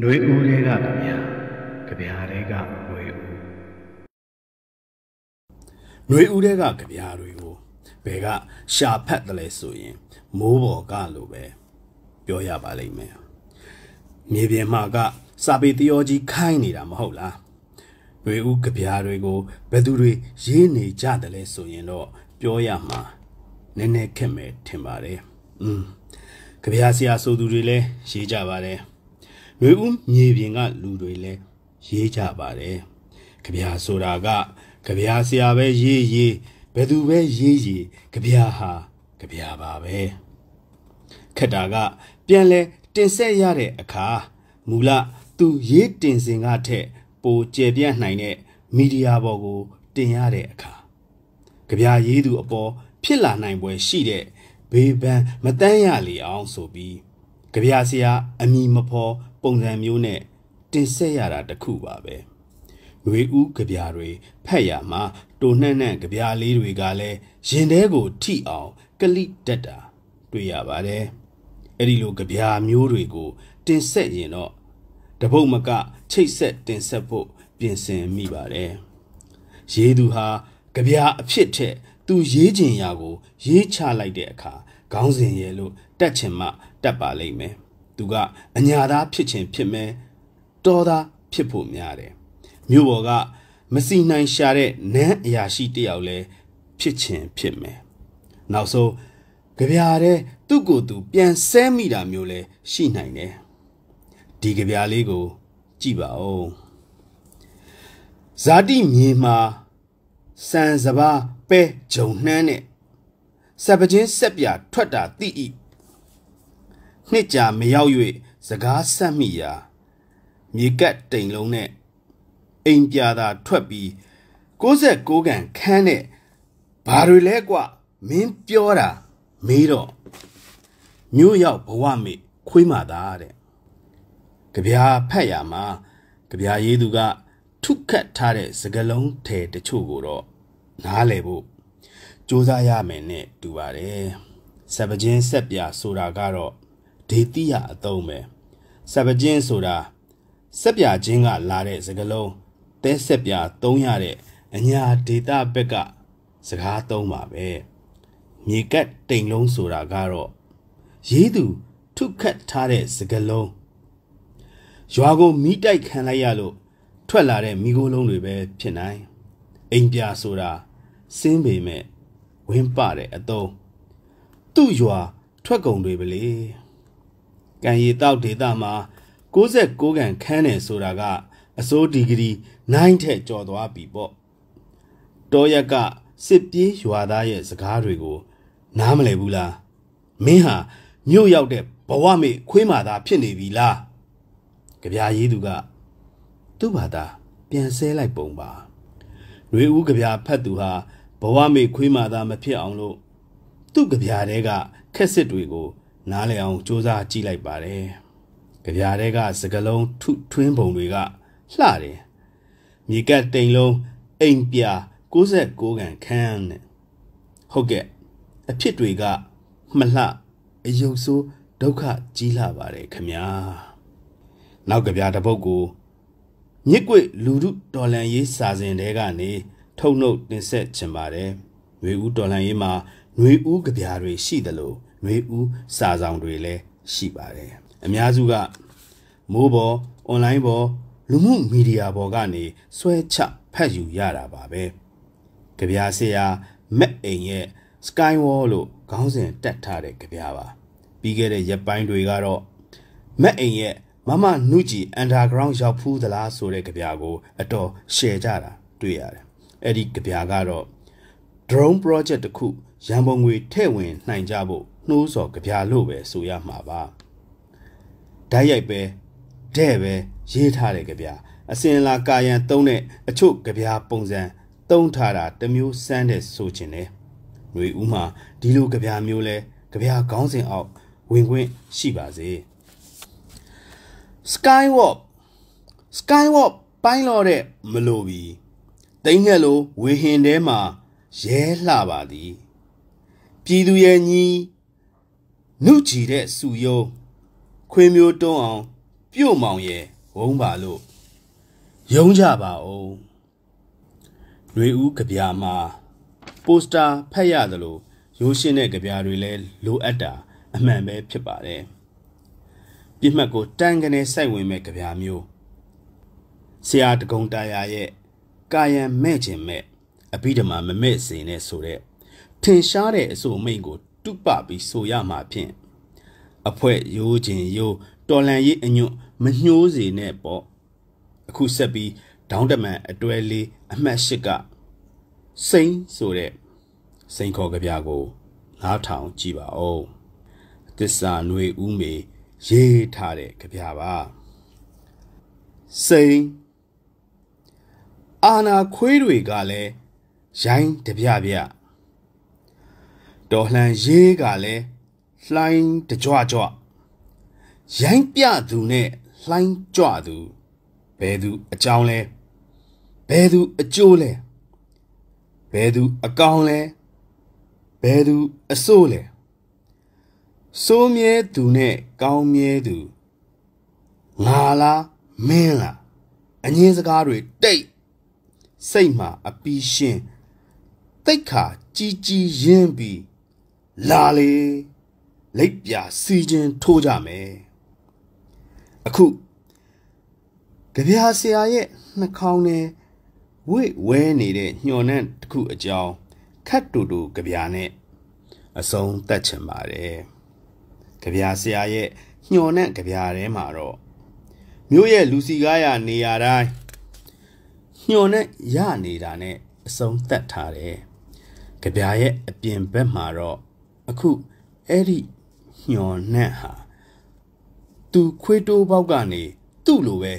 နှွေဦးတွေကကြဗျာကြဗျာတွေကနှွေဦးနှွေဦးတွေကကြဗျာတွေကိုဘယ်ကရှာဖတ်တယ်လဲဆိုရင်မိုးပေါ်ကလို့ပဲပြောရပါလိမ့်မယ်မြေပြင်မှာကစာပေတယောကြီးခိုင်းနေတာမဟုတ်လားနှွေဦးကြဗျာတွေကိုဘယ်သူတွေရေးနေကြတယ်လဲဆိုရင်တော့ပြောရမှာနည်းနည်းခက်မယ်ထင်ပါတယ်อืมကြဗျာဆရာဆိုသူတွေလည်းရေးကြပါတယ် ရွေဦးမြေပြင်ကလူတွေလည်းရေးကြပါတယ်ကြဗျာဆိုတာကကြဗျာဆရာပဲရေးရေးဘယ်သူပဲရေးရေးကြဗျာဟာကြဗျာပါပဲခက်တာက ပြန်လဲတင်ဆက်ရတဲ့အခါမူလသူရေးတင်စင်ကထက်ပိုကျေပြန့်နိုင်တဲ့မီဒီယာပေါ်ကို တင်ရတဲ့အခါကြဗျာရေးသူအပေါ်ဖြစ်လာနိုင်ပွဲရှိတဲ့ဘေးပန်းမတန်းရလေအောင်ဆိုပြီး ကြဗျာဆရာအမိမဖော်ပုံစံမျိုးနဲ့တင်ဆက်ရတာတခုပါပဲ။ရွေဦးကြပြားတွေဖက်ရမှာတိုနှန့်နှန့်ကြပြားလေးတွေကလည်းရင်ထဲကိုထိအောင်ကလိတက်တာတွေ့ရပါတယ်။အဲ့ဒီလိုကြပြားမျိုးတွေကို တင်ဆက်ရင်တော့တပုတ်မကချိတ်ဆက်တင်ဆက်ဖို့ပြင်ဆင်မိပါတယ်။ရေးသူဟာကြပြားအဖြစ်ထက် သူရေးကျင်ရာကို ရေးချလိုက်တဲ့အခါခေါင်းစဉ်ရဲ့လို့တက်ချင်မှတက်ပါလိမ့်မယ်သူကအညာသားဖြစ်ခြင်းဖြစ်မယ်တော်သားဖြစ်ဖို့များတယ်မြို့ပေါ်ကမစီနိုင်ရှာတဲ့နန်းအရာရှိတယောက်လဲဖြစ်ခြင်းဖြစ်မယ်နောက်ဆုံးကြပြားတဲ့သူ့ကိုယ်သူပြန်ဆဲမိတာမျိုးလဲရှိနိုင်တယ်ဒီကြပြားလေးကို ကြည့်ပါဦးဇာတိမြေမှာ စံစဘာပဲဂျုံနှမ်းနဲ့စပချင်းဆက်ပြထွက်တာတိဤနှစ်ကြာမရောက်၍စကားဆက်မိရာမြေကတ်တိမ်လုံးနဲ့အိမ်ပြာသာထွက်ပြီး69ကန်ခန်းနဲ့ဘာတွေလဲကွမင်းပြောတာမေးတော့မြို့ရောက်ဘဝမေခွေးမာသားတဲ့ကြပြာဖတ်ရမှာကြပြာရေးသူက ထုခတ်ထားတဲ့စကလုံးထဲတချို့ကိုတော့ နားလည်ဖို့စူးစမ်းရမယ်နဲ့တူပါတယ်စပချင်းဆက်ပြဆိုတာကတော့ဒေတိယအသုံးပဲစပကျင်းဆိုတာစက်ပြချင်းကလာတဲ့စကလုံးတဲစက်ပြသုံးရတဲ့အညာဒေတာဘက်ကစကားသုံးပါပဲမြေကတ်တိမ်လုံးဆိုတာကတော့ရေးသူထုခတ်ထားတဲ့စကလုံးရွာကိုမိတိုက်ခံလိုက်ရလို့ထွက်လာတဲ့မိโกလုံးတွေပဲဖြစ်နိုင်အိမ်ပြဆိုတာ စင်းပေမဲ့ဝင်းပတဲ့အတုံးသူ့ရွာထွက်ကုန်တွေပဲလေကံရီတောက်ဒေတာမှာ69ကန်ခန်းတယ်ဆိုတာကအစိုးဒီဂရီ9ထက်ကျော်သွားပြီပေါ့တောရက်ကစစ်ပြေးရွာသားရဲ့စကားတွေကို နားမလည်ဘူးလားမင်းဟာမြို့ရောက်တဲ့ဘဝမေခွေးမာသားဖြစ်နေပြီလားကြပြာရေးသူကသူ့ဘာသာပြန်ဆဲလိုက်ပုံပါရွေဦးကြပြာဖတ်သူဟာ ဘဝမေခွေးမာသားမဖြစ်အောင်လို့သူ့ကြပြာတဲကခက်စစ်တွေကို နားလည်အောင်စူးစမ်းကြည့်လိုက်ပါတယ်။ကြပြားတွေကစကလုံးထုထွင်းပုံတွေကလှတယ်။မြေကတ်တိမ်လုံးအိမ်ပြ69ကန်ခန်းနဲ့ဟုတ်ကဲ့အဖြစ်တွေကမလှအယုတ်ဆိုးဒုက္ခကြီးလာပါတယ်ခမညာ။နောက်ကြပြားတစ်ပုတ်ကိုမြစ်ကွေလူမှုတော်လန်ရေးစာစဉ်တဲကနေ ထုတ်နှုတ်တင်ဆက်ချင်ပါတယ်။နှွေဦးတော်လှန်ရေးမှာနှွေဦးကြပြားတွေရှိသလိုနှွေဦးစာဆောင်တွေလည်းရှိပါတယ်။အများစုကမိုးပေါ်၊အွန်လိုင်းပေါ်လူမှုမီဒီယာပေါ်ကနေဆွဲချဖတ်ယူရတာပါပဲ။ကြပြားဆရာမက်အိမ်ရဲ့ Skywall လို့ခေါင်းစဉ်တက်ထားတဲ့ကြပြားပါ။ပြီးခဲ့တဲ့ရက်ပိုင်းတွေကတော့မက်အိမ်ရဲ့မမနုကြီး underground ရောက်ဖူးသလားဆိုတဲ့ကြပြာကိုအတော် share ကြတာတွေ့ရတယ် အဲ့ဒီကြပြားကတော့ drone project တခုရန်ပုံငွေထည့်ဝင်နိုင်ကြဖို့နှိုးစော်ကြပြလို့ပဲဆိုရမှာပါဓာတ်ရိုက်ပဲတဲ့ပဲရေးထားတဲ့ကြပြအစင်လာကာယံသုံးတဲ့အချို့ကြပြပုံစံသုံးထားတာတမျိုးစမ်းတဲ့ဆိုချင်တယ်ຫນွေဦးမှာဒီလိုကြပြမျိုးလဲကြပြခေါင်းစဉ်အောက်ဝင်ခွင့်ရှိပါစေ Skywalk Skywalk ပိုင်းလို့တဲ့မလို့ပြီ တိမ်ငှက်လိုဝေဟင်ထဲမှာရဲလှပါသည်ပြည်သူရဲ့ညီနှုတ်ကြည်တဲ့စုယုံခွေမျိုးတွန်းအောင်ပြုတ်မောင်ရဲ့ဝုံးပါလို့ယုံကြပါအောင်ຫນွေဦးကြပြာမှာပိုစတာဖတ်ရသလိုရိုးရှင်းတဲ့ကြပြာတွေလည်းလိုအပ်တာအမှန်ပဲဖြစ်ပါတယ်ပြစ်မှတ်ကိုတန်ကနေစိုက်ဝင်မဲ့ကြပြာမျိုးဆရာတကုံတာယာရဲ့ ကာယံမဲ့ခြင်းမဲ့အဘိဓမ္မာမမဲ့စေနဲ့ဆိုတဲ့ထင်ရှားတဲ့အဆိုမိန်ကိုတုပပြီးဆိုရမှာဖြင့်အဖွဲရိုးခြင်းရိုးတော်လန်ရေးအညွတ်မညှိုးစေနဲ့ပေါ့အခုဆက်ပြီးဒေါင်းတမန်အတွဲလေးအမှတ်၈ကစိမ့်ဆိုတဲ့စိန်ခေါ်ကြပြကိုနားထောင်ကြည့်ပါဦးသစ္စာຫນွေဦးမေရေးထားတဲ့ကြပြပါစိမ့် အာနာခွေးတွေကလည်းရိုင်းတပြပြတော်လှန်ရေးကလည်းလှိုင်းတကြွကြွရိုင်းပြသူနဲ့လှိုင်းကြွသူဘယ်သူအကြောင်းလဲဘယ်သူအကျိုးလဲဘယ်သူအကောင်လဲဘယ်သူအစိုးလဲစိုးမြဲသူနဲ့ကောင်းမြဲသူငါလားမင်းလားအငင်းစကားတွေတိတ် စိတ်မှာအပီးရှင်တိတ်ခါကြီးကြီးရင်းပြီးလာလေလိပ်ပြစီခြင်းထိုးကြမယ်အခုကြပြာဆရာရဲ့နှာခေါင်းနဲ့ဝိဝဲနေတဲ့ညှော်နှံ့တစ်ခုအကြောင်းခတ်တူတူကြပြာနဲ့အဆုံးသတ်ချင်ပါတယ်ကြပြာဆရာရဲ့ညှော်နှံ့ကြပြာထဲမှာတော့မြို့ရဲ့လူစီကားရနေရာတိုင်း ညှော်နဲ့ရနေတာနဲ့အဆုံးသတ်ထားတယ်။ကြပြာရဲ့အပြင်ဘက်မှာတော့အခုအဲ့ဒီညှော်နဲ့ဟာသူခွေးတိုးပေါက်ကနေသူ့လိုပဲ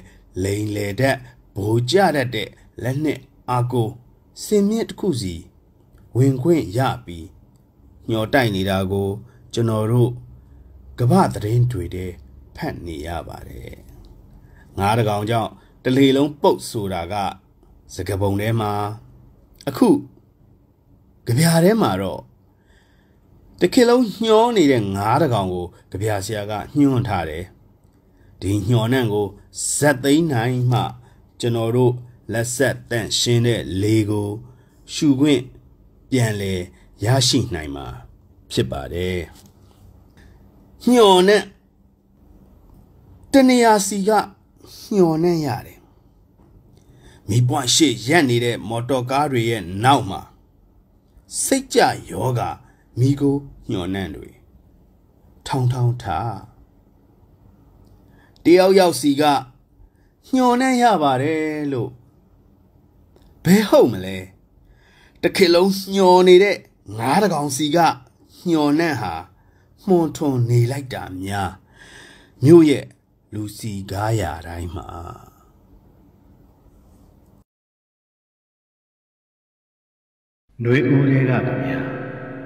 လိန်လေတဲ့ဘိုးကြတတ်တဲ့လက်နဲ့အာကိုစင်မြင့်တစ်ခုစီဝင်ခွင့်ရပြီးညှော်တိုက်နေတာကို ကျွန်တော်တို့ကမ္ဘာသတင်းတွေတဲ့ဖတ်နေရပါတယ်ငါးတကောင်ကြောင့်တလေလုံးပုတ်ဆိုတာက စကပုံထဲမှာအခုကြပြာထဲမှာတော့တခေလုံးညှောနေတဲ့ငါးတကောင်ကိုကြပြာဆရာကညှွန်းထားတယ်ဒီညှော်နှံ့ကိုဇက်သိန်းနိုင်မှ ကျွန်တော်တို့လက်ဆက်တန့်ရှင်းတဲ့လေကိုရှူခွင့်ပြန်လဲရရှိနိုင်မှာ ဖြစ်ပါတယ်ညှော်နဲ့တနေရာစီကညှော်နဲ့ရတယ် မိပွန့်ရှေ့ရက်နေတဲ့မော်တော်ကားတွေရဲ့နောက်မှာစိတ်ကြယောဂမိကိုညှော်နှံ့တွေထောင်းထောင်းထားတယောက်ယောက်စီကညှော်နှံ့ရပါတယ်လို့ဘယ်ဟုတ်မလဲတခေလုံးညှော်နေတဲ့ငါးတကောင်စီကညှော်နှံ့ဟာမှုန်ထွန်နေလိုက်တာများမြို့ရဲ့လူစီကားရာတိုင်းမှာ နှွေဦးလေးကဗျာ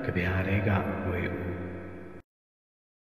ကြဗျာလေးကနှွေဦး